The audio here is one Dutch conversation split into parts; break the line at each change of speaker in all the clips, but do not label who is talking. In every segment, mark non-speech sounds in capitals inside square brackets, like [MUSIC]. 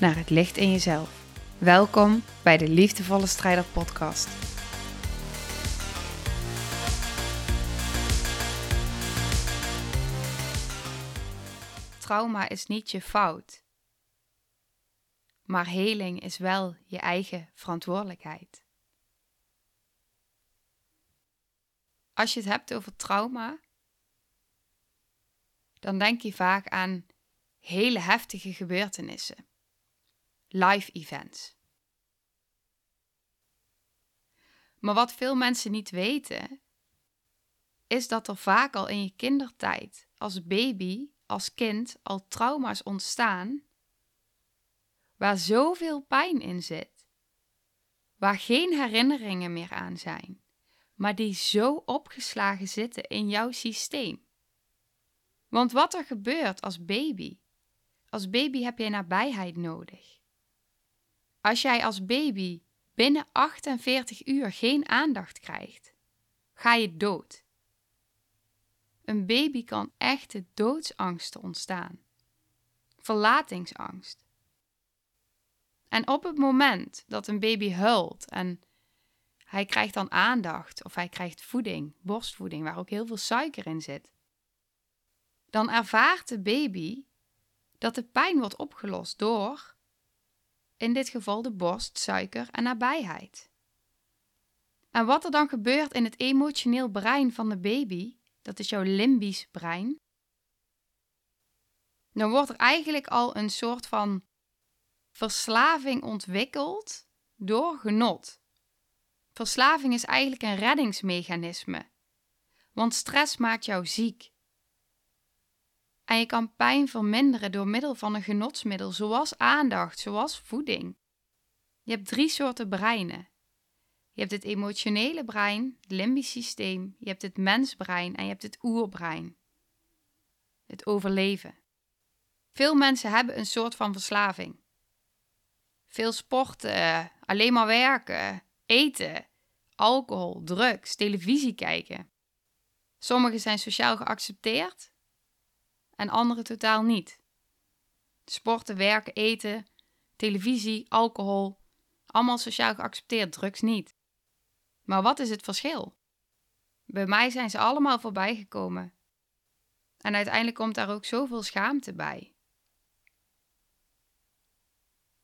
naar het licht in jezelf. Welkom bij de Liefdevolle Strijder Podcast. Trauma is niet je fout, maar heling is wel je eigen verantwoordelijkheid. Als je het hebt over trauma, dan denk je vaak aan hele heftige gebeurtenissen, live events. Maar wat veel mensen niet weten, is dat er vaak al in je kindertijd, als baby, als kind, al trauma's ontstaan waar zoveel pijn in zit, waar geen herinneringen meer aan zijn, maar die zo opgeslagen zitten in jouw systeem. Want wat er gebeurt als baby, als baby heb jij nabijheid nodig. Als jij als baby binnen 48 uur geen aandacht krijgt, ga je dood. Een baby kan echte doodsangsten ontstaan. Verlatingsangst. En op het moment dat een baby huilt en hij krijgt dan aandacht of hij krijgt voeding, borstvoeding, waar ook heel veel suiker in zit, dan ervaart de baby dat de pijn wordt opgelost door, in dit geval de borst, suiker en nabijheid. En wat er dan gebeurt in het emotioneel brein van de baby, dat is jouw limbisch brein, dan wordt er eigenlijk al een soort van verslaving ontwikkeld door genot. Verslaving is eigenlijk een reddingsmechanisme, want stress maakt jou ziek. En je kan pijn verminderen door middel van een genotsmiddel, zoals aandacht, zoals voeding. Je hebt drie soorten breinen. Je hebt het emotionele brein, het limbisch systeem, je hebt het mensbrein en je hebt het oerbrein. Het overleven. Veel mensen hebben een soort van verslaving. Veel sporten, alleen maar werken, eten, alcohol, drugs, televisie kijken. Sommigen zijn sociaal geaccepteerd en anderen totaal niet. Sporten, werken, eten, televisie, alcohol, allemaal sociaal geaccepteerd, drugs niet. Maar wat is het verschil? Bij mij zijn ze allemaal voorbij gekomen. En uiteindelijk komt daar ook zoveel schaamte bij.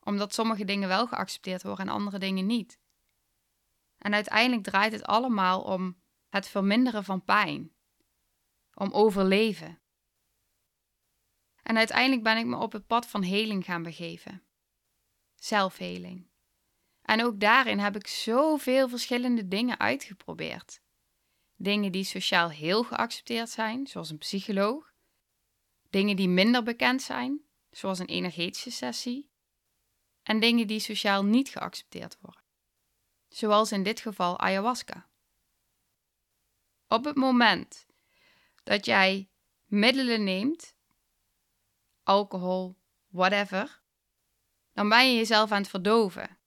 Omdat sommige dingen wel geaccepteerd worden en andere dingen niet. En uiteindelijk draait het allemaal om het verminderen van pijn. Om overleven. En uiteindelijk ben ik me op het pad van heling gaan begeven. Zelfheling. En ook daarin heb ik zoveel verschillende dingen uitgeprobeerd. Dingen die sociaal heel geaccepteerd zijn, zoals een psycholoog. Dingen die minder bekend zijn, zoals een energetische sessie. En dingen die sociaal niet geaccepteerd worden, zoals in dit geval ayahuasca. Op het moment dat jij middelen neemt alcohol, whatever, dan ben je jezelf aan het verdoven.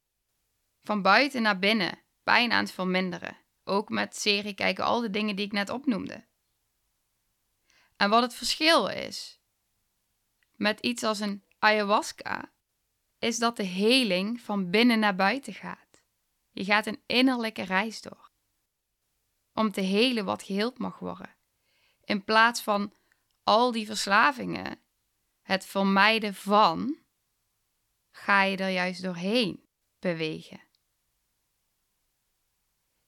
Van buiten naar binnen, pijn aan het verminderen. Ook met serie kijken, al de dingen die ik net opnoemde. En wat het verschil is met iets als een ayahuasca, is dat de heling van binnen naar buiten gaat. Je gaat een innerlijke reis door. Om te helen wat geheeld mag worden. In plaats van al die verslavingen het vermijden van, ga je er juist doorheen bewegen.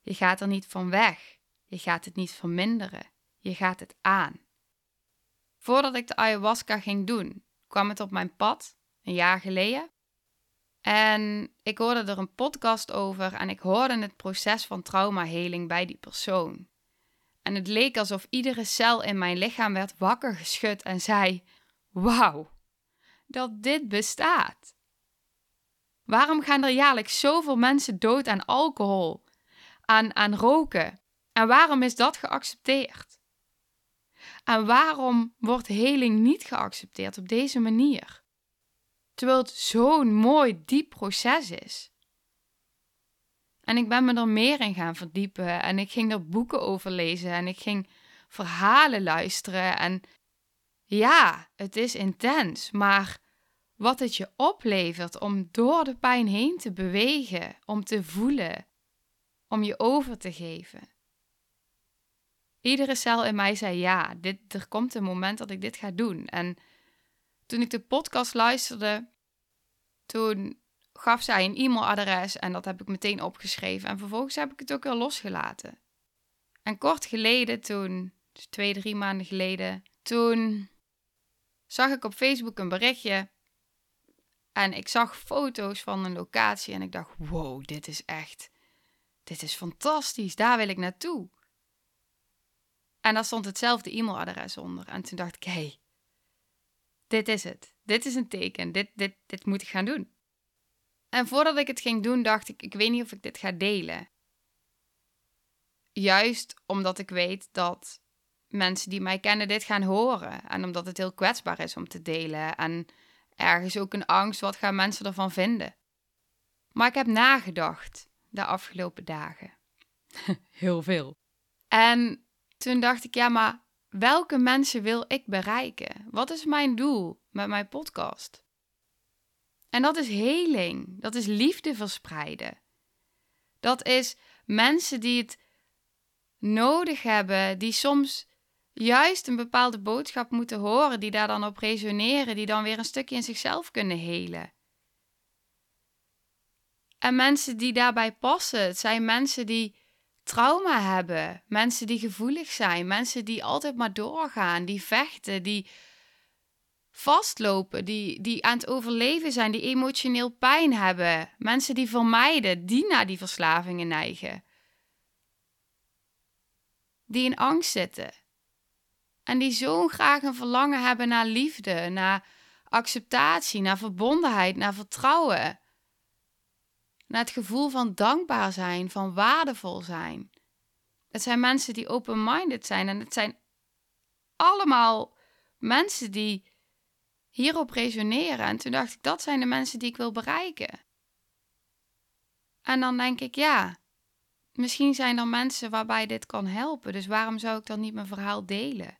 Je gaat er niet van weg. Je gaat het niet verminderen. Je gaat het aan. Voordat ik de ayahuasca ging doen, kwam het op mijn pad, een jaar geleden. En ik hoorde er een podcast over en ik hoorde het proces van traumaheling bij die persoon. En het leek alsof iedere cel in mijn lichaam werd wakker geschud en zei: wauw, dat dit bestaat. Waarom gaan er jaarlijks zoveel mensen dood aan alcohol, aan, aan roken? En waarom is dat geaccepteerd? En waarom wordt heling niet geaccepteerd op deze manier? Terwijl het zo'n mooi, diep proces is. En ik ben me er meer in gaan verdiepen en ik ging er boeken over lezen en ik ging verhalen luisteren. En ja, het is intens, maar wat het je oplevert om door de pijn heen te bewegen, om te voelen, om je over te geven. Iedere cel in mij zei ja, dit, er komt een moment dat ik dit ga doen. En toen ik de podcast luisterde, toen gaf zij een e-mailadres en dat heb ik meteen opgeschreven. En vervolgens heb ik het ook weer losgelaten. En kort geleden, toen, dus twee, drie maanden geleden, toen zag ik op Facebook een berichtje. En ik zag foto's van een locatie en ik dacht, wow, dit is echt, dit is fantastisch, daar wil ik naartoe. En daar stond hetzelfde e-mailadres onder. En toen dacht ik, hé, hey, dit is het. Dit is een teken. Dit, dit, dit moet ik gaan doen. En voordat ik het ging doen, dacht ik, ik weet niet of ik dit ga delen. Juist omdat ik weet dat mensen die mij kennen dit gaan horen. En omdat het heel kwetsbaar is om te delen. En ergens ook een angst, wat gaan mensen ervan vinden? Maar ik heb nagedacht de afgelopen dagen. [LAUGHS] heel veel. En toen dacht ik, ja, maar welke mensen wil ik bereiken? Wat is mijn doel met mijn podcast? En dat is heling. Dat is liefde verspreiden. Dat is mensen die het nodig hebben, die soms juist een bepaalde boodschap moeten horen, die daar dan op resoneren, die dan weer een stukje in zichzelf kunnen helen. En mensen die daarbij passen, het zijn mensen die trauma hebben, mensen die gevoelig zijn, mensen die altijd maar doorgaan, die vechten, die vastlopen, die, die aan het overleven zijn, die emotioneel pijn hebben, mensen die vermijden, die naar die verslavingen neigen, die in angst zitten en die zo graag een verlangen hebben naar liefde, naar acceptatie, naar verbondenheid, naar vertrouwen naar het gevoel van dankbaar zijn, van waardevol zijn. Het zijn mensen die open-minded zijn en het zijn allemaal mensen die hierop resoneren. En toen dacht ik, dat zijn de mensen die ik wil bereiken. En dan denk ik, ja, misschien zijn er mensen waarbij dit kan helpen. Dus waarom zou ik dan niet mijn verhaal delen?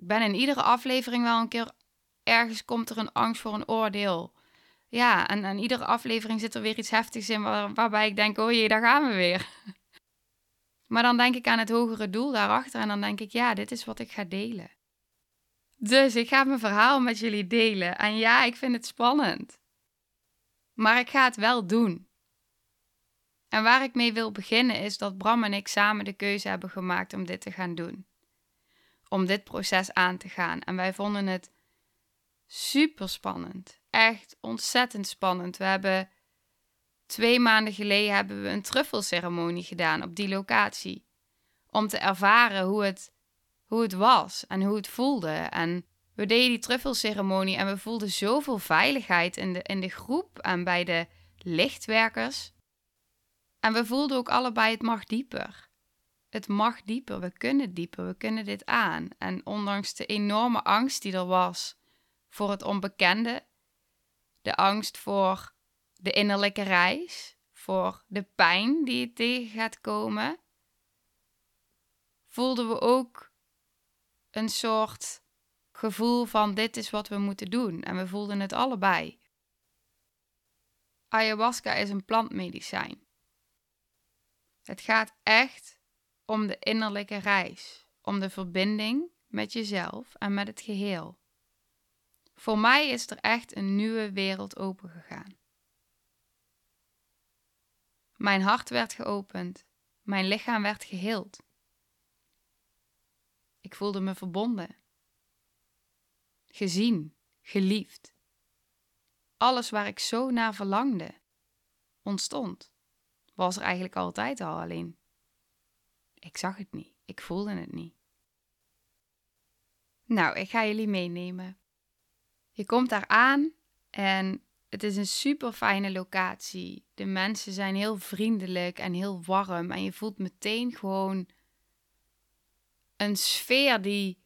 Ik ben in iedere aflevering wel een keer ergens komt er een angst voor een oordeel. Ja, en aan iedere aflevering zit er weer iets heftigs in waarbij ik denk, oh jee, daar gaan we weer. [LAUGHS] Maar dan denk ik aan het hogere doel daarachter en dan denk ik, ja, dit is wat ik ga delen. Dus ik ga mijn verhaal met jullie delen. En ja, ik vind het spannend. Maar ik ga het wel doen. En waar ik mee wil beginnen is dat Bram en ik samen de keuze hebben gemaakt om dit te gaan doen. Om dit proces aan te gaan. En wij vonden het super spannend echt ontzettend spannend. We hebben twee maanden geleden hebben we een truffelceremonie gedaan op die locatie. Om te ervaren hoe het, hoe het was en hoe het voelde. En we deden die truffelceremonie en we voelden zoveel veiligheid in de, in de groep en bij de lichtwerkers. En we voelden ook allebei het mag dieper. Het mag dieper, we kunnen dieper, we kunnen dit aan. En ondanks de enorme angst die er was voor het onbekende, de angst voor de innerlijke reis, voor de pijn die je tegen gaat komen, voelden we ook een soort gevoel van dit is wat we moeten doen. En we voelden het allebei. Ayahuasca is een plantmedicijn. Het gaat echt om de innerlijke reis, om de verbinding met jezelf en met het geheel. Voor mij is er echt een nieuwe wereld opengegaan. Mijn hart werd geopend, mijn lichaam werd geheeld. Ik voelde me verbonden, gezien, geliefd. Alles waar ik zo naar verlangde, ontstond. Was er eigenlijk altijd al alleen. Ik zag het niet, ik voelde het niet. Nou, ik ga jullie meenemen je komt daar aan en het is een super fijne locatie. De mensen zijn heel vriendelijk en heel warm. En je voelt meteen gewoon een sfeer die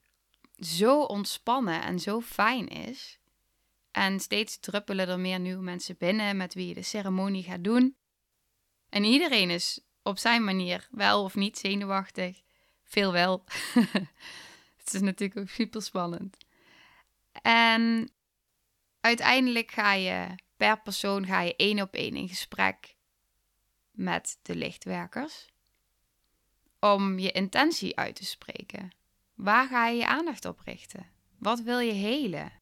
zo ontspannen en zo fijn is. En steeds druppelen er meer nieuwe mensen binnen met wie je de ceremonie gaat doen. En iedereen is op zijn manier wel of niet zenuwachtig. Veel wel. [LAUGHS] het is natuurlijk ook super spannend. En uiteindelijk ga je per persoon ga je één op één in gesprek met de lichtwerkers. Om je intentie uit te spreken. Waar ga je je aandacht op richten? Wat wil je helen?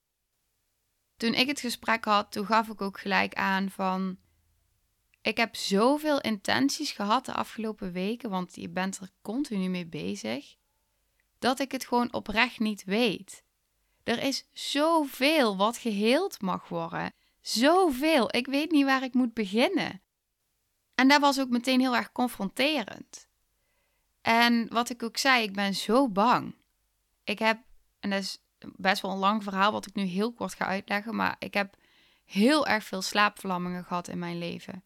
Toen ik het gesprek had, toen gaf ik ook gelijk aan van ik heb zoveel intenties gehad de afgelopen weken, want je bent er continu mee bezig, dat ik het gewoon oprecht niet weet. Er is zoveel wat geheeld mag worden. Zoveel. Ik weet niet waar ik moet beginnen. En dat was ook meteen heel erg confronterend. En wat ik ook zei, ik ben zo bang. Ik heb, en dat is best wel een lang verhaal wat ik nu heel kort ga uitleggen, maar ik heb heel erg veel slaapverlammingen gehad in mijn leven.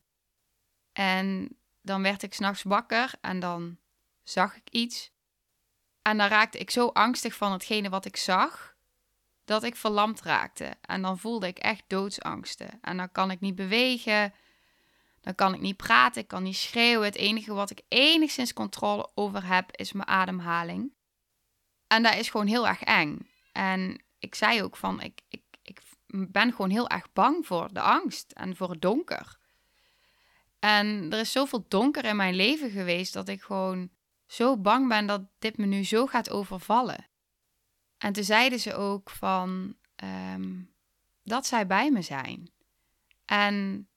En dan werd ik s'nachts wakker en dan zag ik iets. En dan raakte ik zo angstig van hetgene wat ik zag, dat ik verlamd raakte. En dan voelde ik echt doodsangsten. En dan kan ik niet bewegen, dan kan ik niet praten, ik kan niet schreeuwen. Het enige wat ik enigszins controle over heb, is mijn ademhaling. En dat is gewoon heel erg eng. En ik zei ook van, ik, ik, ik ben gewoon heel erg bang voor de angst en voor het donker. En er is zoveel donker in mijn leven geweest dat ik gewoon zo bang ben dat dit me nu zo gaat overvallen. En toen zeiden ze ook van ehm, dat zij bij me zijn. En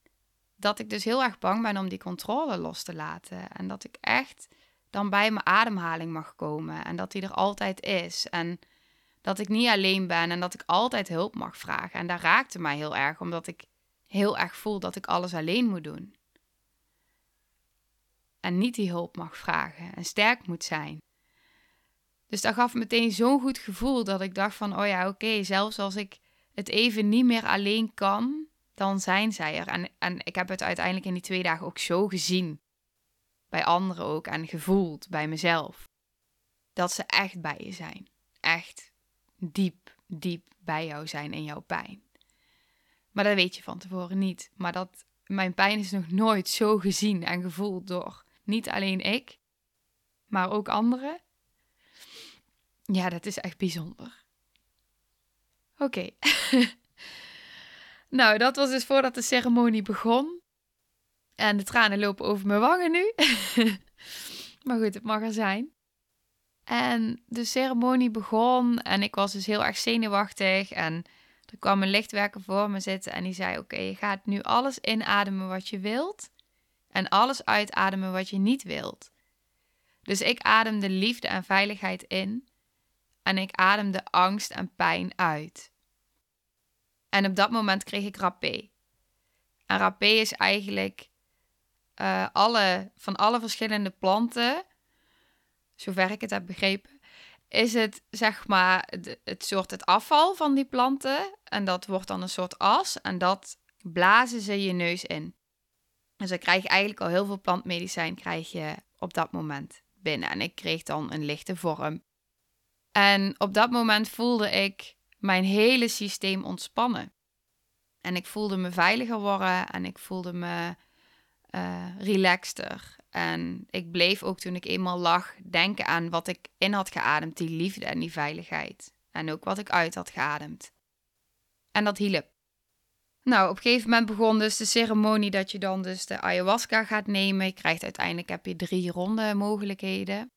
dat ik dus heel erg bang ben om die controle los te laten. En dat ik echt dan bij mijn ademhaling mag komen. En dat die er altijd is. En dat ik niet alleen ben en dat ik altijd hulp mag vragen. En daar raakte mij heel erg, omdat ik heel erg voel dat ik alles alleen moet doen en niet die hulp mag vragen en sterk moet zijn. Dus dat gaf meteen zo'n goed gevoel dat ik dacht van, oh ja, oké, zelfs als ik het even niet meer alleen kan, dan zijn zij er. En, en ik heb het uiteindelijk in die twee dagen ook zo gezien. Bij anderen ook en gevoeld bij mezelf. Dat ze echt bij je zijn. Echt diep, diep bij jou zijn in jouw pijn. Maar dat weet je van tevoren niet. Maar dat mijn pijn is nog nooit zo gezien en gevoeld door niet alleen ik, maar ook anderen. Ja, dat is echt bijzonder. Oké. [LAUGHS] nou, dat was dus voordat de ceremonie begon. En de tranen lopen over mijn wangen nu. [LAUGHS] maar goed, het mag er zijn. En de ceremonie begon en ik was dus heel erg zenuwachtig. En er kwam een lichtwerker voor me zitten en die zei: Oké, je gaat nu alles inademen wat je wilt en alles uitademen wat je niet wilt. Dus ik ademde liefde en veiligheid in en ik ademde angst en pijn uit. En op dat moment kreeg ik rapé. En rapé is eigenlijk uh, alle, van alle verschillende planten, zover ik het heb begrepen, is het zeg maar het, het soort het afval van die planten. En dat wordt dan een soort as en dat blazen ze je neus in. Dus dan krijg je eigenlijk al heel veel plantmedicijn krijg je op dat moment binnen. En ik kreeg dan een lichte vorm. En op dat moment voelde ik mijn hele systeem ontspannen. En ik voelde me veiliger worden en ik voelde me uh, relaxter. En ik bleef ook toen ik eenmaal lag denken aan wat ik in had geademd, die liefde en die veiligheid. En ook wat ik uit had geademd. En dat hielp. Nou, op een gegeven moment begon dus de ceremonie dat je dan dus de ayahuasca gaat nemen. Je krijgt uiteindelijk heb je drie ronde mogelijkheden.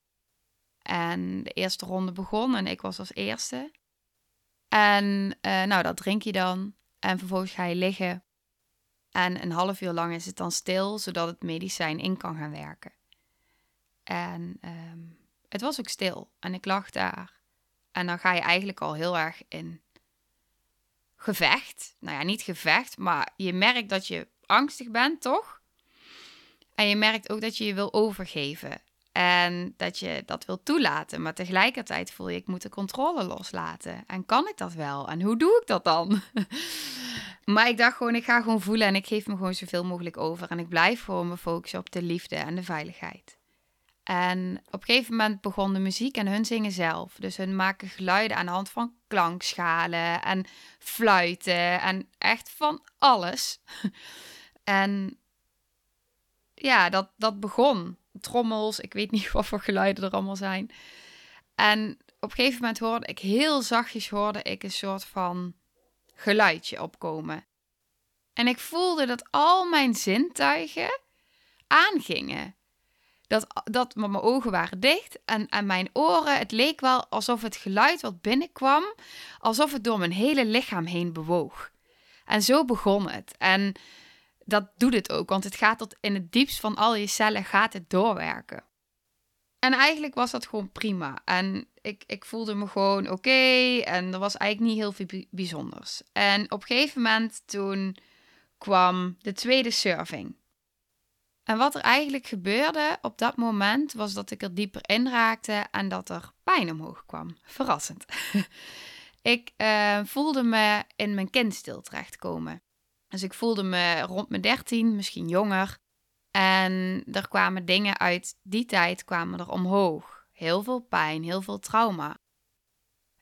En de eerste ronde begon en ik was als eerste. En uh, nou, dat drink je dan. En vervolgens ga je liggen. En een half uur lang is het dan stil, zodat het medicijn in kan gaan werken. En um, het was ook stil. En ik lag daar. En dan ga je eigenlijk al heel erg in gevecht. Nou ja, niet gevecht, maar je merkt dat je angstig bent, toch? En je merkt ook dat je je wil overgeven. En dat je dat wil toelaten. Maar tegelijkertijd voel je, ik moet de controle loslaten. En kan ik dat wel? En hoe doe ik dat dan? [LAUGHS] Maar ik dacht gewoon, ik ga gewoon voelen en ik geef me gewoon zoveel mogelijk over. En ik blijf gewoon me focussen op de liefde en de veiligheid. En op een gegeven moment begon de muziek en hun zingen zelf. Dus hun maken geluiden aan de hand van klankschalen en fluiten en echt van alles. [LAUGHS] en ja, dat, dat begon. Trommels, ik weet niet [LAUGHS] wat voor geluiden er allemaal zijn. En op een gegeven moment hoorde ik heel zachtjes hoorde ik een soort van geluidje opkomen. En ik voelde dat al mijn zintuigen aangingen. Dat, dat mijn ogen waren dicht en, en mijn oren, het leek wel alsof het geluid wat binnenkwam, alsof het door mijn hele lichaam heen bewoog. En zo begon het. En dat doet het ook, want het gaat tot in het diepst van al je cellen gaat het doorwerken. En eigenlijk was dat gewoon prima. En ik, ik voelde me gewoon oké. en er was eigenlijk niet heel veel bijzonders. En op een gegeven moment toen kwam de tweede surfing. En wat er eigenlijk gebeurde op dat moment was dat ik er dieper in raakte en dat er pijn omhoog kwam. Verrassend. [LAUGHS] ik uh, voelde me in mijn kindstil terechtkomen. Dus ik voelde me rond mijn dertien, misschien jonger. En er kwamen dingen uit die tijd kwamen er omhoog. Heel veel pijn, heel veel trauma.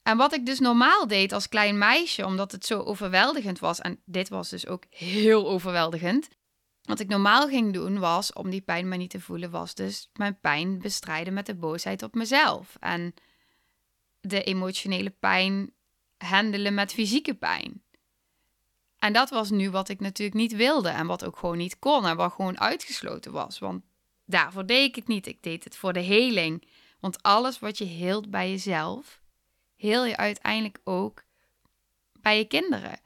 En wat ik dus normaal deed als klein meisje, omdat het zo overweldigend was, en dit was dus ook heel overweldigend. Wat ik normaal ging doen was, om die pijn maar niet te voelen, was dus mijn pijn bestrijden met de boosheid op mezelf. En de emotionele pijn handelen met fysieke pijn. En dat was nu wat ik natuurlijk niet wilde en wat ook gewoon niet kon en wat gewoon uitgesloten was. Want daarvoor deed ik het niet. Ik deed het voor de heling. Want alles wat je heelt bij jezelf, heel je uiteindelijk ook bij je kinderen.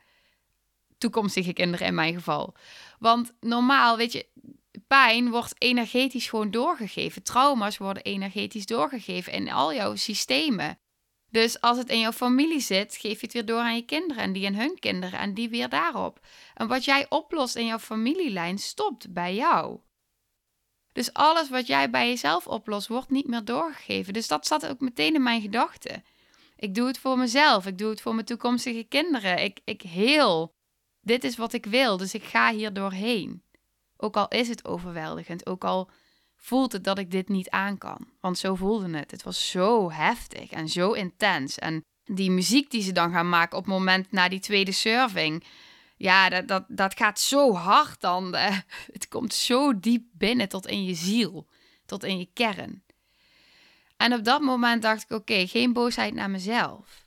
Toekomstige kinderen in mijn geval. Want normaal, weet je, pijn wordt energetisch gewoon doorgegeven. Trauma's worden energetisch doorgegeven in al jouw systemen. Dus als het in jouw familie zit, geef je het weer door aan je kinderen en die aan hun kinderen en die weer daarop. En wat jij oplost in jouw familielijn stopt bij jou. Dus alles wat jij bij jezelf oplost, wordt niet meer doorgegeven. Dus dat zat ook meteen in mijn gedachten. Ik doe het voor mezelf, ik doe het voor mijn toekomstige kinderen. Ik, ik heel. Dit is wat ik wil, dus ik ga hier doorheen. Ook al is het overweldigend, ook al voelt het dat ik dit niet aan kan. Want zo voelde het. Het was zo heftig en zo intens. En die muziek die ze dan gaan maken op het moment na die tweede surfing. Ja, dat, dat, dat gaat zo hard dan. Eh, [LAUGHS] het komt zo diep binnen tot in je ziel, tot in je kern. En op dat moment dacht ik: oké, geen boosheid naar mezelf.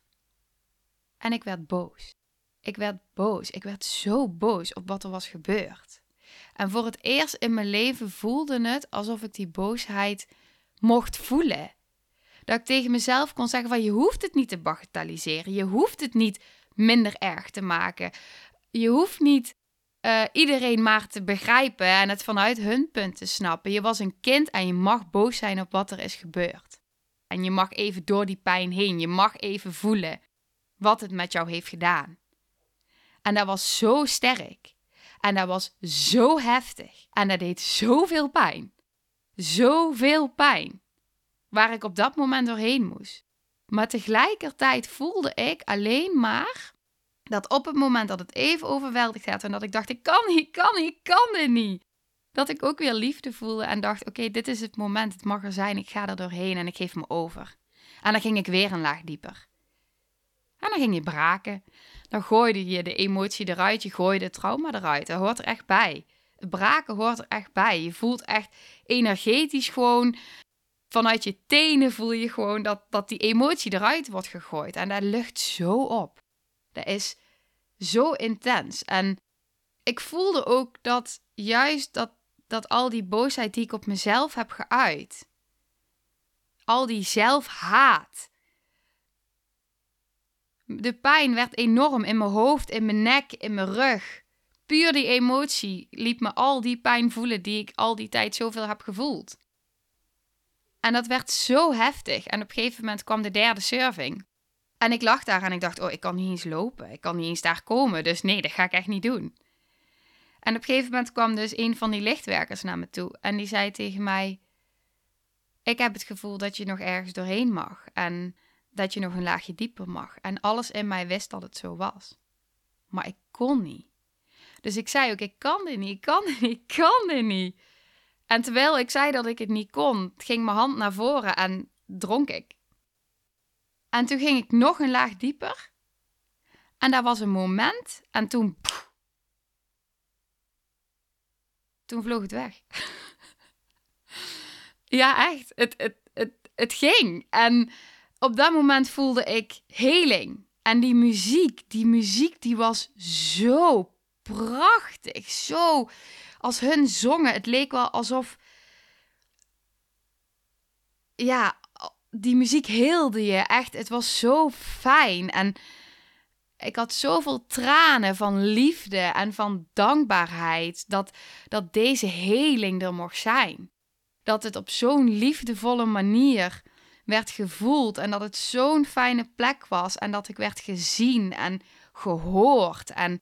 En ik werd boos. Ik werd boos. Ik werd zo boos op wat er was gebeurd. En voor het eerst in mijn leven voelde het alsof ik die boosheid mocht voelen. Dat ik tegen mezelf kon zeggen van je hoeft het niet te bagatelliseren. Je hoeft het niet minder erg te maken. Je hoeft niet uh, iedereen maar te begrijpen en het vanuit hun punt te snappen. Je was een kind en je mag boos zijn op wat er is gebeurd. En je mag even door die pijn heen. Je mag even voelen wat het met jou heeft gedaan. En dat was zo sterk. En dat was zo heftig. En dat deed zoveel pijn. Zoveel pijn. Waar ik op dat moment doorheen moest. Maar tegelijkertijd voelde ik alleen maar dat op het moment dat het even overweldigd werd en dat ik dacht: ik kan niet, kan niet, kan dit niet. Dat ik ook weer liefde voelde en dacht: oké, dit is het moment, het mag er zijn, ik ga er doorheen en ik geef me over. En dan ging ik weer een laag dieper. En dan ging je braken. Dan gooide je de emotie eruit, je gooide het trauma eruit. Dat hoort er echt bij. Het braken hoort er echt bij. Je voelt echt energetisch gewoon vanuit je tenen voel je gewoon dat, dat die emotie eruit wordt gegooid. En dat lucht zo op. Dat is zo intens. En ik voelde ook dat juist dat, dat al die boosheid die ik op mezelf heb geuit, al die zelfhaat, de pijn werd enorm in mijn hoofd, in mijn nek, in mijn rug. Puur die emotie liet me al die pijn voelen die ik al die tijd zoveel heb gevoeld. En dat werd zo heftig. En op een gegeven moment kwam de derde surfing. En ik lag daar en ik dacht, oh, ik kan niet eens lopen. Ik kan niet eens daar komen. Dus nee, dat ga ik echt niet doen. En op een gegeven moment kwam dus een van die lichtwerkers naar me toe. En die zei tegen mij, ik heb het gevoel dat je nog ergens doorheen mag. En dat je nog een laagje dieper mag. En alles in mij wist dat het zo was. Maar ik kon niet. Dus ik zei ook, ik kan dit niet, ik kan dit niet, ik kan dit niet. En terwijl ik zei dat ik het niet kon, ging mijn hand naar voren en dronk ik. En toen ging ik nog een laag dieper. En daar was een moment en toen... toen vloog het weg. [LAUGHS] ja, echt. Het, het, het, het ging. En op dat moment voelde ik heling. En die muziek, die muziek die was zo prachtig. Zo als hun zongen. Het leek wel alsof. Ja, die muziek heelde je echt. Het was zo fijn. En ik had zoveel tranen van liefde en van dankbaarheid dat, dat deze heling er mocht zijn. Dat het op zo'n liefdevolle manier werd gevoeld en dat het zo'n fijne plek was en dat ik werd gezien en gehoord en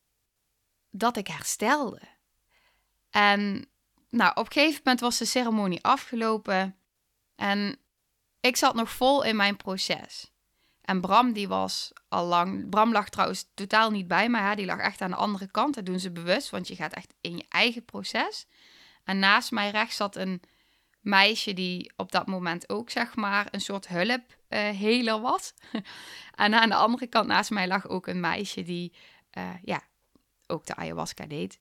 dat ik herstelde. En nou, op een gegeven moment was de ceremonie afgelopen en ik zat nog vol in mijn proces. En Bram, die was al lang. Bram lag trouwens totaal niet bij mij. Die lag echt aan de andere kant. Dat doen ze bewust, want je gaat echt in je eigen proces. En naast mij rechts zat een meisje die op dat moment ook, zeg maar, een soort hulpheler uh, was. [LAUGHS] en aan de andere kant naast mij lag ook een meisje die, uh, ja, ook de ayahuasca deed.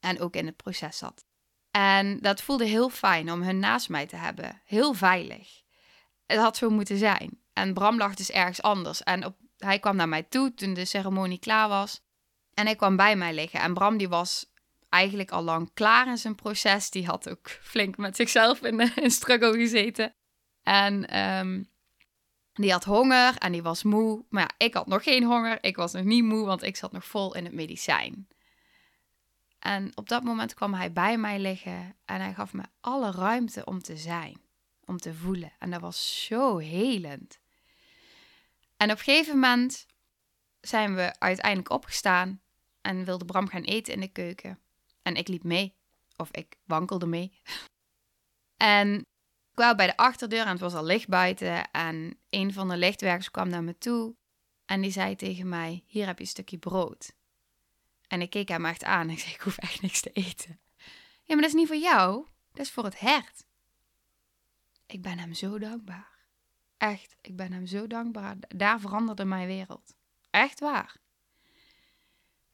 En ook in het proces zat. En dat voelde heel fijn om hun naast mij te hebben. Heel veilig. Het had zo moeten zijn. En Bram lag dus ergens anders. En op, hij kwam naar mij toe toen de ceremonie klaar was. En hij kwam bij mij liggen. En Bram die was eigenlijk al lang klaar in zijn proces. Die had ook flink met zichzelf in, een [LAUGHS] struggle gezeten. En um, die had honger en die was moe. Maar ja, ik had nog geen honger. Ik was nog niet moe, want ik zat nog vol in het medicijn. En op dat moment kwam hij bij mij liggen en hij gaf me alle ruimte om te zijn, om te voelen. En dat was zo helend. En op een gegeven moment zijn we uiteindelijk opgestaan en wilde Bram gaan eten in de keuken. En ik liep mee, of ik wankelde mee. en ik kwam bij de achterdeur en het was al licht buiten. En een van de lichtwerkers kwam naar me toe en die zei tegen mij: Hier heb je een stukje brood. En ik keek hem echt aan ik zei: Ik hoef echt niks te eten. Ja, maar dat is niet voor jou, dat is voor het hert. Ik ben hem zo dankbaar. Echt, ik ben hem zo dankbaar. Daar veranderde mijn wereld. Echt waar.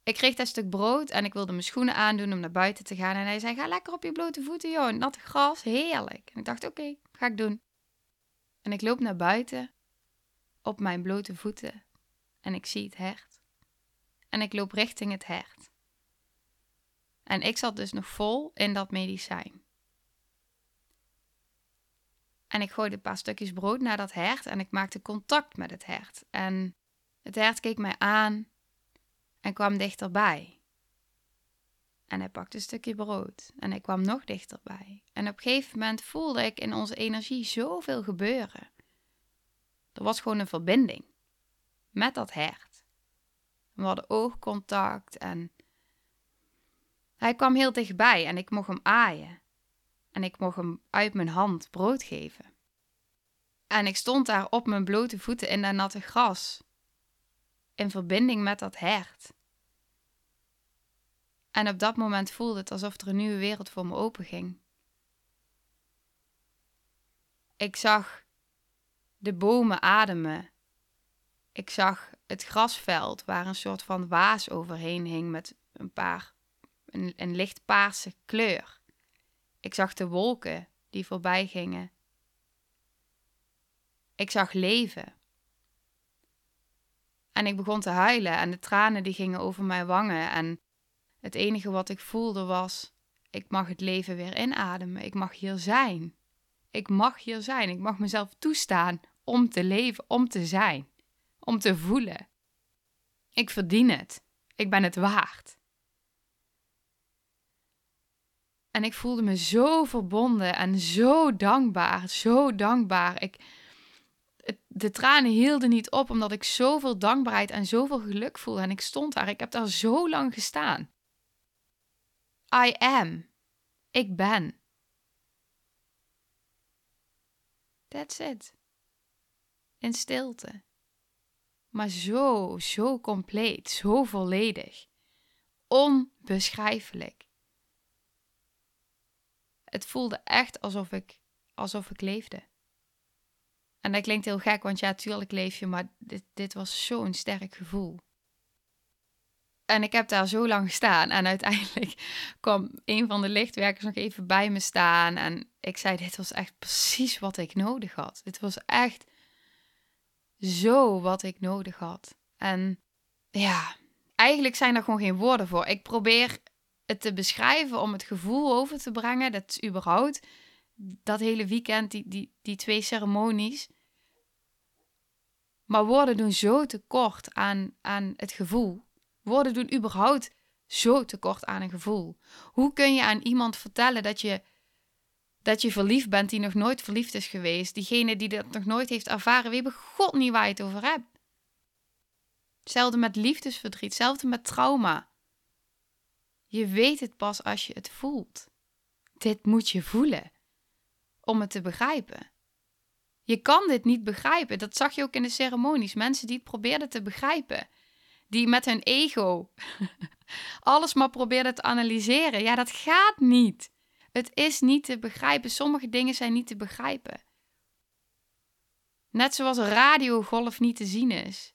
Ik kreeg dat stuk brood en ik wilde mijn schoenen aandoen om naar buiten te gaan. En hij zei: Ga lekker op je blote voeten, joh. Natte gras, heerlijk. En ik dacht: Oké, ga ik doen. En ik loop naar buiten op mijn blote voeten en ik zie het hert. En ik loop richting het hert. En ik zat dus nog vol in dat medicijn. En ik gooide een paar stukjes brood naar dat hert en ik maakte contact met het hert. En het hert keek mij aan en kwam dichterbij. En hij pakte een stukje brood en ik kwam nog dichterbij. En op een gegeven moment voelde ik in onze energie zoveel gebeuren. Er was gewoon een verbinding met dat hert. We hadden oogcontact en hij kwam heel dichtbij en ik mocht hem aaien. En ik mocht hem uit mijn hand brood geven. En ik stond daar op mijn blote voeten in dat natte gras, in verbinding met dat hert. En op dat moment voelde het alsof er een nieuwe wereld voor me openging. Ik zag de bomen ademen. Ik zag het grasveld waar een soort van waas overheen hing met een paar een, een licht paarse kleur. Ik zag de wolken die voorbij gingen. Ik zag leven. En ik begon te huilen en de tranen die gingen over mijn wangen en het enige wat ik voelde was: ik mag het leven weer inademen. Ik mag hier zijn. Ik mag hier zijn. Ik mag mezelf toestaan om te leven, om te zijn, om te voelen. Ik verdien het. Ik ben het waard. En ik voelde me zo verbonden en zo dankbaar, zo dankbaar. Ik, de tranen hielden niet op omdat ik zoveel dankbaarheid en zoveel geluk voelde. En ik stond daar, ik heb daar zo lang gestaan. I am. Ik ben. That's it. In stilte. Maar zo, zo compleet, zo volledig. onbeschrijfelijk. Het voelde echt alsof ik, alsof ik leefde. En dat klinkt heel gek, want ja, tuurlijk leef je, maar dit, dit was zo'n sterk gevoel. En ik heb daar zo lang gestaan. En uiteindelijk [LAUGHS] kwam een van de lichtwerkers nog even bij me staan. En ik zei: Dit was echt precies wat ik nodig had. Dit was echt zo wat ik nodig had. En ja, eigenlijk zijn er gewoon geen woorden voor. Ik probeer het te beschrijven om het gevoel over te brengen. Dat is überhaupt dat hele weekend, die, die, die twee ceremonies. Maar woorden doen zo tekort aan, aan het gevoel. Woorden doen überhaupt zo tekort aan een gevoel. Hoe kun je aan iemand vertellen dat je, dat je verliefd bent die nog nooit verliefd is geweest? Diegene die dat nog nooit heeft ervaren, weet bij god niet waar je het over hebt. Hetzelfde met liefdesverdriet, hetzelfde met trauma. Je weet het pas als je het voelt. Dit moet je voelen om het te begrijpen. Je kan dit niet begrijpen. Dat zag je ook in de ceremonies. Mensen die het probeerden te begrijpen die met hun ego [LAUGHS] alles maar probeerden te analyseren. Ja, dat gaat niet. Het is niet te begrijpen. Sommige dingen zijn niet te begrijpen. Net zoals radiogolf niet te zien is.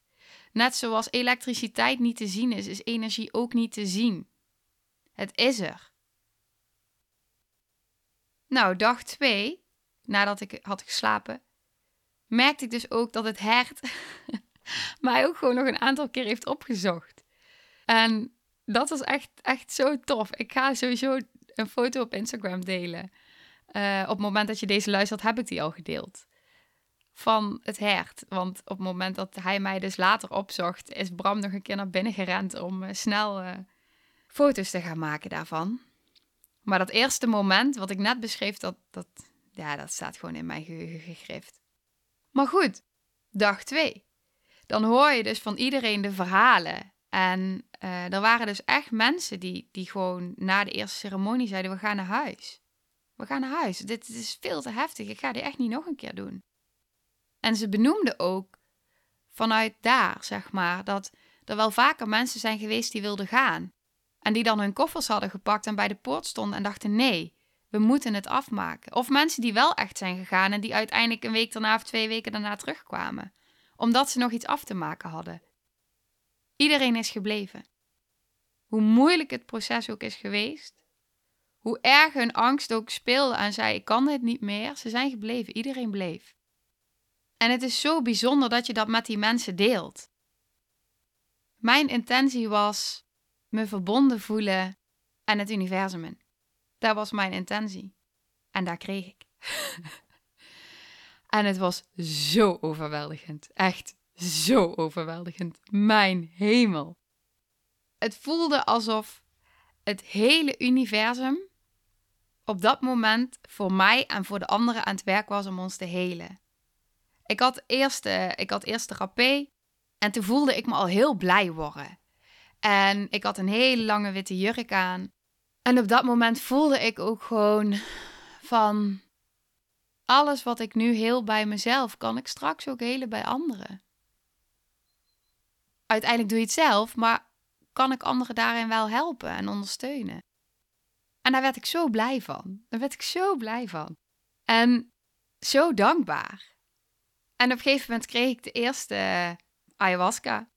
Net zoals elektriciteit niet te zien is, is energie ook niet te zien. Het is er. Nou, dag 2, nadat ik had geslapen, merkte ik dus ook dat het hert [LAUGHS] mij ook gewoon nog een aantal keer heeft opgezocht. En dat was echt, echt zo tof. Ik ga sowieso een foto op Instagram delen. Uh, op het moment dat je deze luistert, heb ik die al gedeeld. Van het hert. Want op het moment dat hij mij dus later opzocht, is Bram nog een keer naar binnen gerend om uh, snel uh, foto's te gaan maken daarvan. Maar dat eerste moment, wat ik net beschreef, dat, dat, ja, dat staat gewoon in mijn geheugen gegrift. Maar goed, dag 2 dan hoor je dus van iedereen de verhalen. En uh, er waren dus echt mensen die, die gewoon na de eerste ceremonie zeiden: We gaan naar huis. We gaan naar huis. Dit, is veel te heftig. Ik ga dit echt niet nog een keer doen. En ze benoemden ook vanuit daar, zeg maar, dat er wel vaker mensen zijn geweest die wilden gaan. En die dan hun koffers hadden gepakt en bij de poort stonden en dachten: nee, we moeten het afmaken. Of mensen die wel echt zijn gegaan en die uiteindelijk een week daarna of twee weken daarna terugkwamen omdat ze nog iets af te maken hadden. Iedereen is gebleven. Hoe moeilijk het proces ook is geweest, hoe erg hun angst ook speelde en zei: Ik kan dit niet meer, ze zijn gebleven, iedereen bleef. En het is zo bijzonder dat je dat met die mensen deelt. Mijn intentie was me verbonden voelen en het universum. Dat was mijn intentie. En daar kreeg ik. [LAUGHS] En het was zo overweldigend. Echt zo overweldigend. Mijn hemel. Het voelde alsof het hele universum op dat moment voor mij en voor de anderen aan het werk was om ons te helen. Ik had eerst, uh, ik had eerst therapie en toen voelde ik me al heel blij worden. En ik had een hele lange witte jurk aan. En op dat moment voelde ik ook gewoon van alles wat ik nu heel bij mezelf, kan ik straks ook helen bij anderen. Uiteindelijk doe je het zelf, maar kan ik anderen daarin wel helpen en ondersteunen? En daar werd ik zo blij van. Daar werd ik zo blij van. En zo dankbaar. En op een gegeven moment kreeg ik de eerste ayahuasca.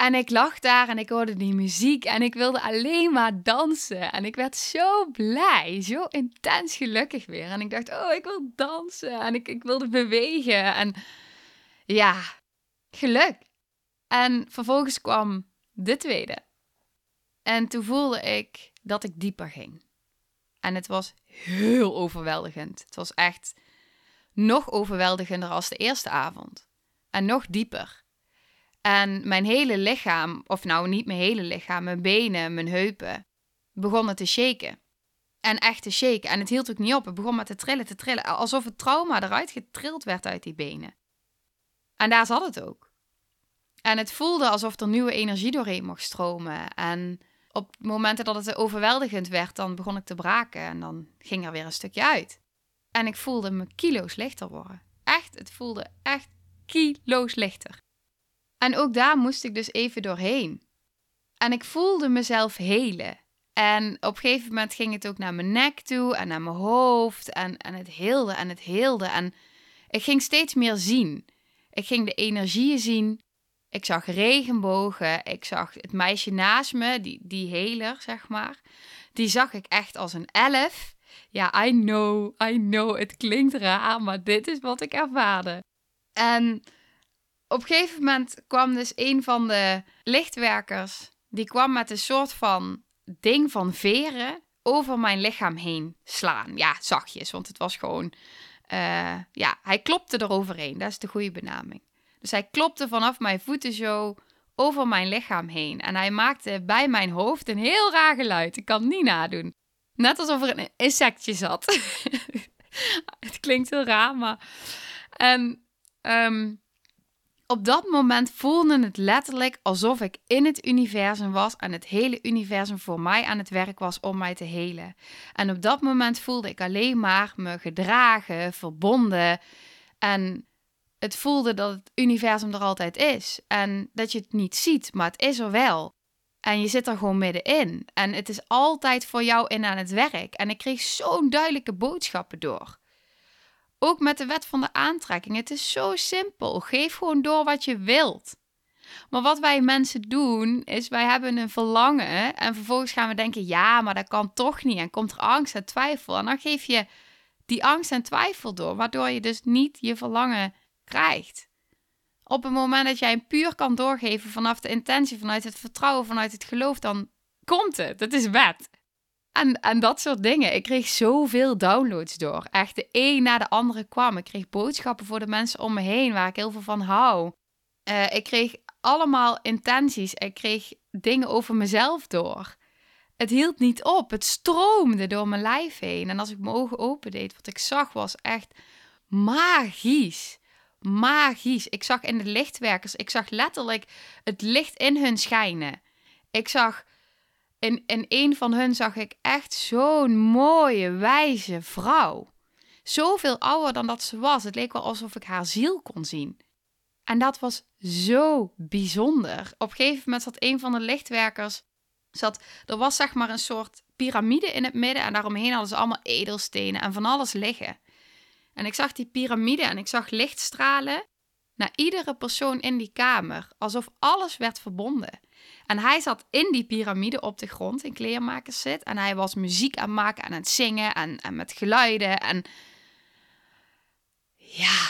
En ik lag daar en ik hoorde die muziek en ik wilde alleen maar dansen. En ik werd zo blij, zo intens gelukkig weer. En ik dacht, oh, ik wil dansen en ik, ik wilde bewegen. En ja, geluk. En vervolgens kwam de tweede. En toen voelde ik dat ik dieper ging. En het was heel overweldigend. Het was echt nog overweldigender als de eerste avond. En nog dieper. En mijn hele lichaam, of nou niet mijn hele lichaam, mijn benen, mijn heupen, begonnen te shaken. En echt te shaken. En het hield ook niet op. Het begon met te trillen, te trillen. Alsof het trauma eruit getrild werd uit die benen. En daar zat het ook. En het voelde alsof er nieuwe energie doorheen mocht stromen. En op momenten dat het overweldigend werd, dan begon ik te braken. En dan ging er weer een stukje uit. En ik voelde me kilo's lichter worden. Echt, het voelde echt kilo's lichter. En ook daar moest ik dus even doorheen. En ik voelde mezelf helen. En op een gegeven moment ging het ook naar mijn nek toe en naar mijn hoofd. En, en het heelde en het heelde. En ik ging steeds meer zien. Ik ging de energieën zien. Ik zag regenbogen. Ik zag het meisje naast me, die, die heler, zeg maar. Die zag ik echt als een elf. Ja, I know, I know, het klinkt raar, maar dit is wat ik ervaarde. En op een gegeven moment kwam dus een van de lichtwerkers, die kwam met een soort van ding van veren over mijn lichaam heen slaan. Ja, zachtjes, want het was gewoon, uh, ja, hij klopte eroverheen. Dat is de goede benaming. Dus hij klopte vanaf mijn voeten zo over mijn lichaam heen. En hij maakte bij mijn hoofd een heel raar geluid. Ik kan het niet nadoen. Net alsof er een insectje zat. [LAUGHS] het klinkt heel raar, maar. En ehm, op dat moment voelde het letterlijk alsof ik in het universum was en het hele universum voor mij aan het werk was om mij te helen. En op dat moment voelde ik alleen maar me gedragen, verbonden en het voelde dat het universum er altijd is en dat je het niet ziet, maar het is er wel. En je zit er gewoon middenin. En het is altijd voor jou in aan het werk. En ik kreeg zo'n duidelijke boodschappen door. Ook met de wet van de aantrekking. Het is zo simpel. Geef gewoon door wat je wilt. Maar wat wij mensen doen, is wij hebben een verlangen. En vervolgens gaan we denken: ja, maar dat kan toch niet. En komt er angst en twijfel. En dan geef je die angst en twijfel door. Waardoor je dus niet je verlangen krijgt. Op het moment dat jij een puur kan doorgeven vanaf de intentie, vanuit het vertrouwen, vanuit het geloof, dan komt het. Het is wet. En, en dat soort dingen. Ik kreeg zoveel downloads door. Echt de een na de andere kwam. Ik kreeg boodschappen voor de mensen om me heen waar ik heel veel van hou. Uh, ik kreeg allemaal intenties. Ik kreeg dingen over mezelf door. Het hield niet op. Het stroomde door mijn lijf heen. En als ik mijn ogen opendeed, wat ik zag was echt magisch magisch. Ik zag in de lichtwerkers, ik zag letterlijk het licht in hun schijnen. Ik zag, in, een van hun zag ik echt zo'n mooie, wijze vrouw. Zoveel ouder dan dat ze was. Het leek wel alsof ik haar ziel kon zien. En dat was zo bijzonder. Op een gegeven moment zat een van de lichtwerkers. Zat, er was zeg maar een soort piramide in het midden. En daaromheen hadden ze allemaal edelstenen en van alles liggen. En ik zag die piramide en ik zag lichtstralen naar iedere persoon in die kamer, alsof alles werd verbonden. En hij zat in die piramide op de grond in kleermakers zit en hij was muziek aan het maken en aan het zingen en, en met geluiden en ja,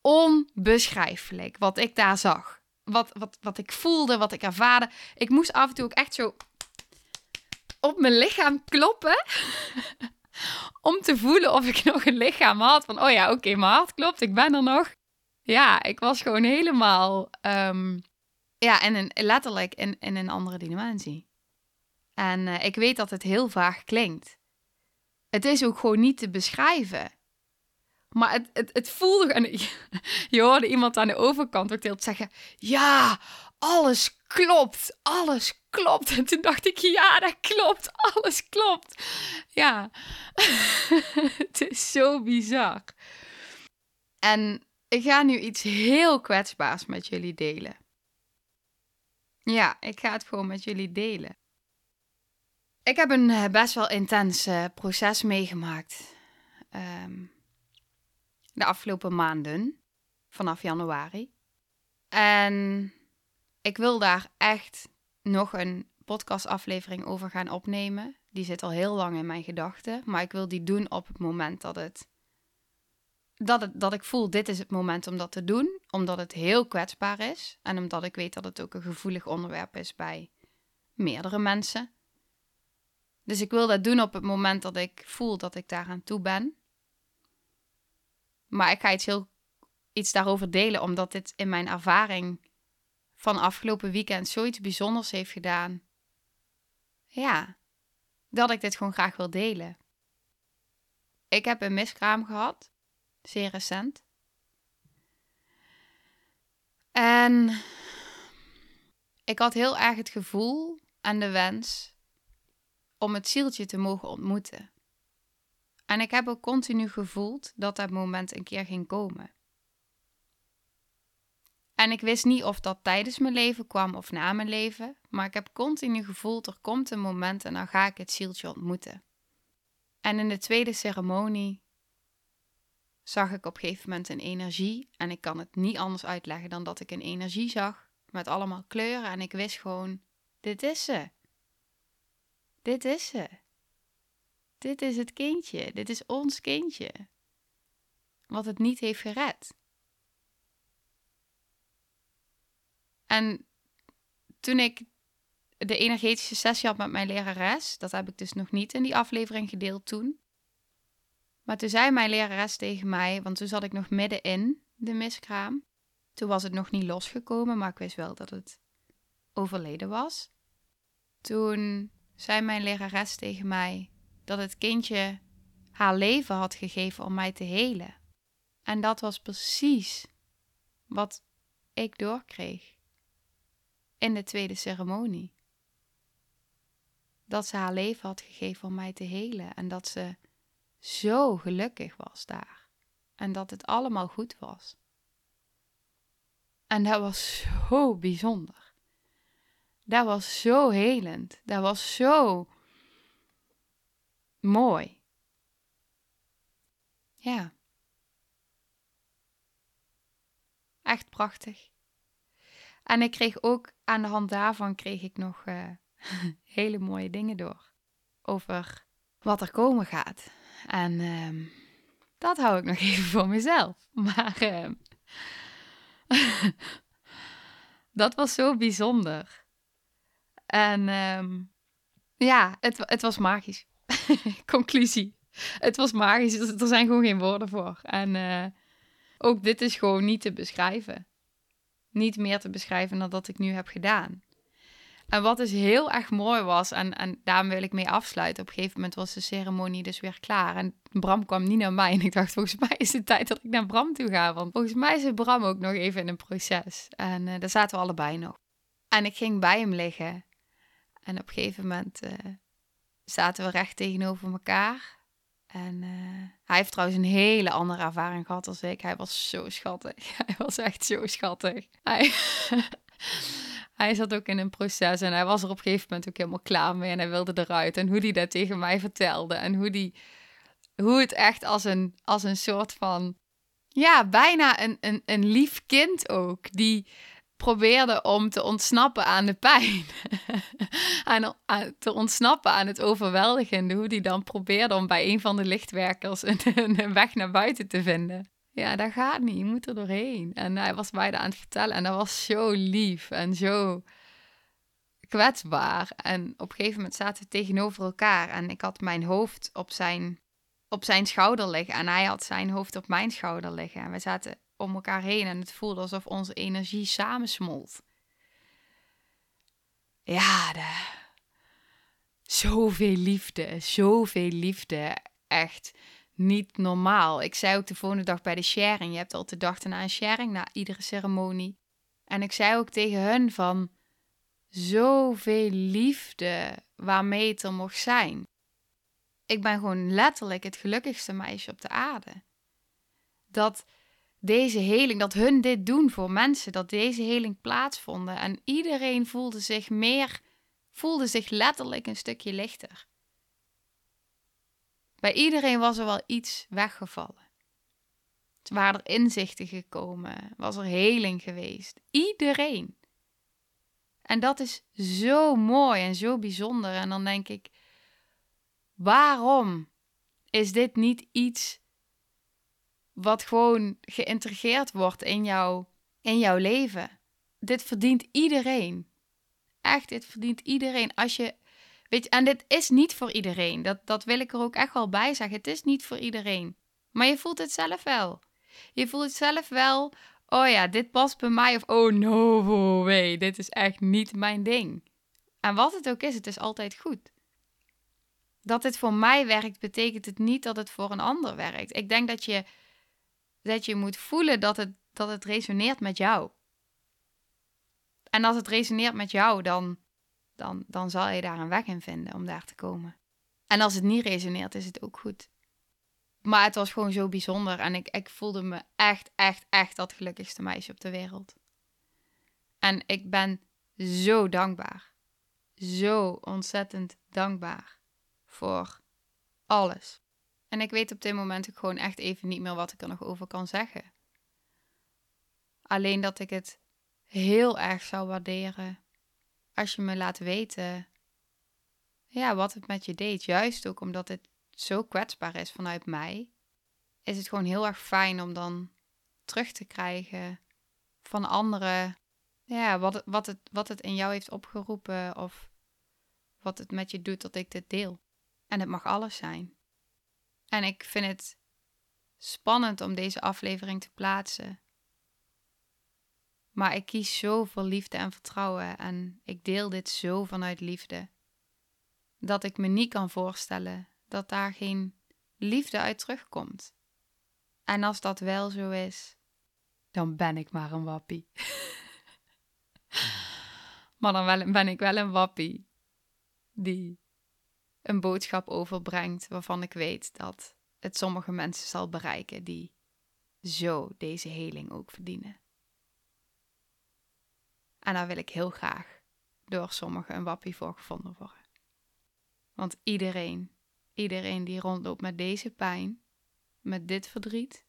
onbeschrijfelijk wat ik daar zag. Wat, wat, wat ik voelde, wat ik ervaarde. Ik moest af en toe ook echt zo op mijn lichaam kloppen. [LAUGHS] om te voelen of ik nog een lichaam had. Van, oh ja, oké, mijn hart klopt, ik ben er nog. Ja, ik was gewoon helemaal, um, ja, en letterlijk in, in een andere dimensie. En uh, ik weet dat het heel vaag klinkt. Het is ook gewoon niet te beschrijven. Maar het, het, het voelde... En [LAUGHS] je hoorde iemand aan de overkant ook zeggen... Ja, alles klopt, alles klopt. En toen dacht ik, ja, dat klopt, alles klopt. Ja, [LAUGHS] het is zo bizar. En ik ga nu iets heel kwetsbaars met jullie delen. Ja, ik ga het gewoon met jullie delen. Ik heb een eh, best wel intens uh, proces meegemaakt. Um, de afgelopen maanden, vanaf januari. En ik wil daar echt nog een podcastaflevering over gaan opnemen. Die zit al heel lang in mijn gedachten. Maar ik wil die doen op het moment dat het. Dat, het, dat ik voel, dit is het moment om dat te doen. Omdat het heel kwetsbaar is. En omdat ik weet dat het ook een gevoelig onderwerp is bij meerdere mensen. Dus ik wil dat doen op het moment dat ik voel dat ik daaraan toe ben. Maar ik ga iets, heel, iets daarover delen, omdat dit in mijn ervaring van afgelopen weekend zoiets bijzonders heeft gedaan. Ja, dat ik dit gewoon graag wil delen. Ik heb een miskraam gehad, zeer recent. En ik had heel erg het gevoel en de wens om het zieltje te mogen ontmoeten. En ik heb ook continu gevoeld dat dat moment een keer ging komen. En ik wist niet of dat tijdens mijn leven kwam of na mijn leven. Maar ik heb continu gevoeld, er komt een moment en dan ga ik het zieltje ontmoeten. En in de tweede ceremonie zag ik op een gegeven moment een energie. En ik kan het niet anders uitleggen dan dat ik een energie zag met allemaal kleuren. En ik wist gewoon, dit is ze. Dit is ze. Dit is het kindje. Dit is ons kindje. Wat het niet heeft gered. En toen ik de energetische sessie had met mijn lerares, dat heb ik dus nog niet in die aflevering gedeeld toen. Maar toen zei mijn lerares tegen mij, want toen zat ik nog midden in de miskraam. Toen was het nog niet losgekomen, maar ik wist wel dat het overleden was. Toen zei mijn lerares tegen mij dat het kindje haar leven had gegeven om mij te helen. En dat was precies wat ik doorkreeg in de tweede ceremonie. Dat ze haar leven had gegeven om mij te helen en dat ze zo gelukkig was daar. En dat het allemaal goed was. En dat was zo bijzonder. Dat was zo helend. Dat was zo mooi. Ja. Echt prachtig. En ik kreeg ook aan de hand daarvan kreeg ik nog uh, [LAUGHS] hele mooie dingen door. Over wat er komen gaat. En uh, dat hou ik nog [LAUGHS] even voor mezelf. Maar uh, [LAUGHS] dat was zo bijzonder. En um, ja, het, het was magisch. [LAUGHS] Conclusie. Het was magisch. Er zijn gewoon geen woorden voor. En uh, ook dit is gewoon niet te beschrijven. Niet meer te beschrijven dan dat ik nu heb gedaan. En wat dus heel erg mooi was, en, en daarom wil ik mee afsluiten. Op een gegeven moment was de ceremonie dus weer klaar. En Bram kwam niet naar mij. En ik dacht, volgens mij is het tijd dat ik naar Bram toe ga. Want volgens mij zit Bram ook nog even in een proces. En uh, daar zaten we allebei nog. En ik ging bij hem liggen. En op een gegeven moment uh, zaten we recht tegenover elkaar. En uh, hij heeft trouwens een hele andere ervaring gehad als ik. Hij was zo schattig. [LAUGHS] Hij was echt zo schattig. Hij, [LAUGHS] hij zat ook in een proces en hij was er op een gegeven moment ook helemaal klaar mee. En hij wilde eruit. En hoe hij dat tegen mij vertelde. En hoe, die, hoe het echt als een, als een soort van... Ja, bijna een, een, een lief kind ook. Die probeerde om te ontsnappen aan de pijn. [LAUGHS] aan, te ontsnappen aan het overweldigende. Hoe die dan probeerde om bij een van de lichtwerkers een, weg naar buiten te vinden. Ja, dat gaat niet. Je moet er doorheen. En hij was beide aan het vertellen. En dat was zo lief en zo kwetsbaar. En op een gegeven moment zaten we tegenover elkaar. En ik had mijn hoofd op zijn, op zijn schouder liggen. En hij had zijn hoofd op mijn schouder liggen. En we zaten om elkaar heen en het voelde alsof onze energie samensmolt. Ja, de... zoveel liefde, zoveel liefde. Echt niet normaal. Ik zei ook de volgende dag bij de sharing. Je hebt altijd de dag erna een sharing na iedere ceremonie. En ik zei ook tegen hun van zoveel liefde waarmee het er mocht zijn. Ik ben gewoon letterlijk het gelukkigste meisje op de aarde. Dat deze heling, dat hun dit doen voor mensen, dat deze heling plaatsvonden. En iedereen voelde zich meer, voelde zich letterlijk een stukje lichter. Bij iedereen was er wel iets weggevallen. Er waren er inzichten gekomen, was er heling geweest. Iedereen. En dat is zo mooi en zo bijzonder. En dan denk ik, waarom is dit niet iets wat gewoon geïntegreerd wordt in, jou, in jouw leven. Dit verdient iedereen. Echt, dit verdient iedereen. Als je, weet je, en dit is niet voor iedereen. Dat, dat wil ik er ook echt wel bij zeggen. Het is niet voor iedereen. Maar je voelt het zelf wel. Je voelt het zelf wel. Oh ja, dit past bij mij. Of oh no way, dit is echt niet mijn ding. En wat het ook is, het is altijd goed. Dat het voor mij werkt, betekent het niet dat het voor een ander werkt. Ik denk dat je dat je moet voelen dat het, dat het resoneert met jou. En als het resoneert met jou, dan, dan, dan zal je daar een weg in vinden om daar te komen. En als het niet resoneert, is het ook goed. Maar het was gewoon zo bijzonder en ik, ik voelde me echt, echt, echt dat gelukkigste meisje op de wereld. En ik ben zo dankbaar. Zo ontzettend dankbaar voor alles. En ik weet op dit moment ook gewoon echt even niet meer wat ik er nog over kan zeggen. Alleen dat ik het heel erg zou waarderen als je me laat weten ja, wat het met je deed. Juist ook omdat het zo kwetsbaar is vanuit mij, is het gewoon heel erg fijn om dan terug te krijgen van anderen. Ja, wat, wat, het, wat het in jou heeft opgeroepen of wat het met je doet dat ik dit deel. En het mag alles zijn. En ik vind het spannend om deze aflevering te plaatsen. Maar ik kies zo voor liefde en vertrouwen en ik deel dit zo vanuit liefde. Dat ik me niet kan voorstellen dat daar geen liefde uit terugkomt. En als dat wel zo is, dan ben ik maar een wappie. [LAUGHS] maar dan ben ik wel een wappie die een boodschap overbrengt waarvan ik weet dat het sommige mensen zal bereiken die zo deze heling ook verdienen. En daar wil ik heel graag door sommigen een wappie voor gevonden worden. Want iedereen, iedereen die rondloopt met deze pijn, met dit verdriet,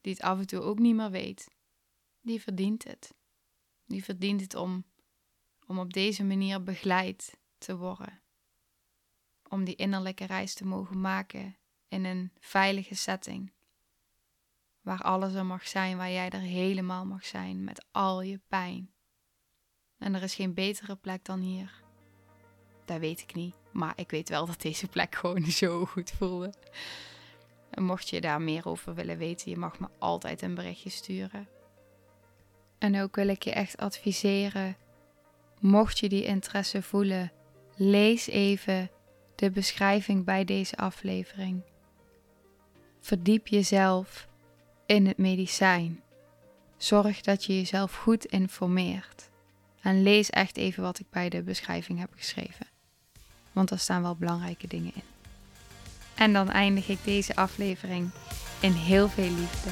die het af en toe ook niet meer weet, die verdient het. Die verdient het om, om op deze manier begeleid te worden. Om die innerlijke reis te mogen maken in een veilige setting. Waar alles er mag zijn, waar jij er helemaal mag zijn met al je pijn. En er is geen betere plek dan hier. Dat weet ik niet, maar ik weet wel dat deze plek [LAUGHS] gewoon zo goed voelde. En mocht je daar meer over willen weten, je mag me altijd een berichtje sturen. En ook wil ik je echt adviseren, mocht je die interesse voelen, lees even de beschrijving bij deze aflevering. Verdiep jezelf in het medicijn. Zorg dat je jezelf goed informeert. En lees echt even wat ik bij de beschrijving heb geschreven. Want er staan wel belangrijke dingen in. En dan eindig ik deze aflevering in heel veel liefde.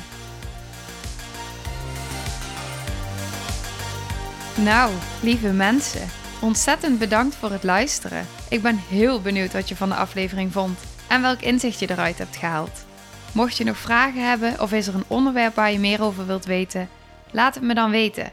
Nou, lieve mensen, ontzettend bedankt voor het luisteren. Ik ben heel benieuwd wat je van de aflevering vond en welk inzicht je eruit hebt gehaald. Mocht je nog vragen hebben of is er een onderwerp waar je meer over wilt weten, laat het me dan weten.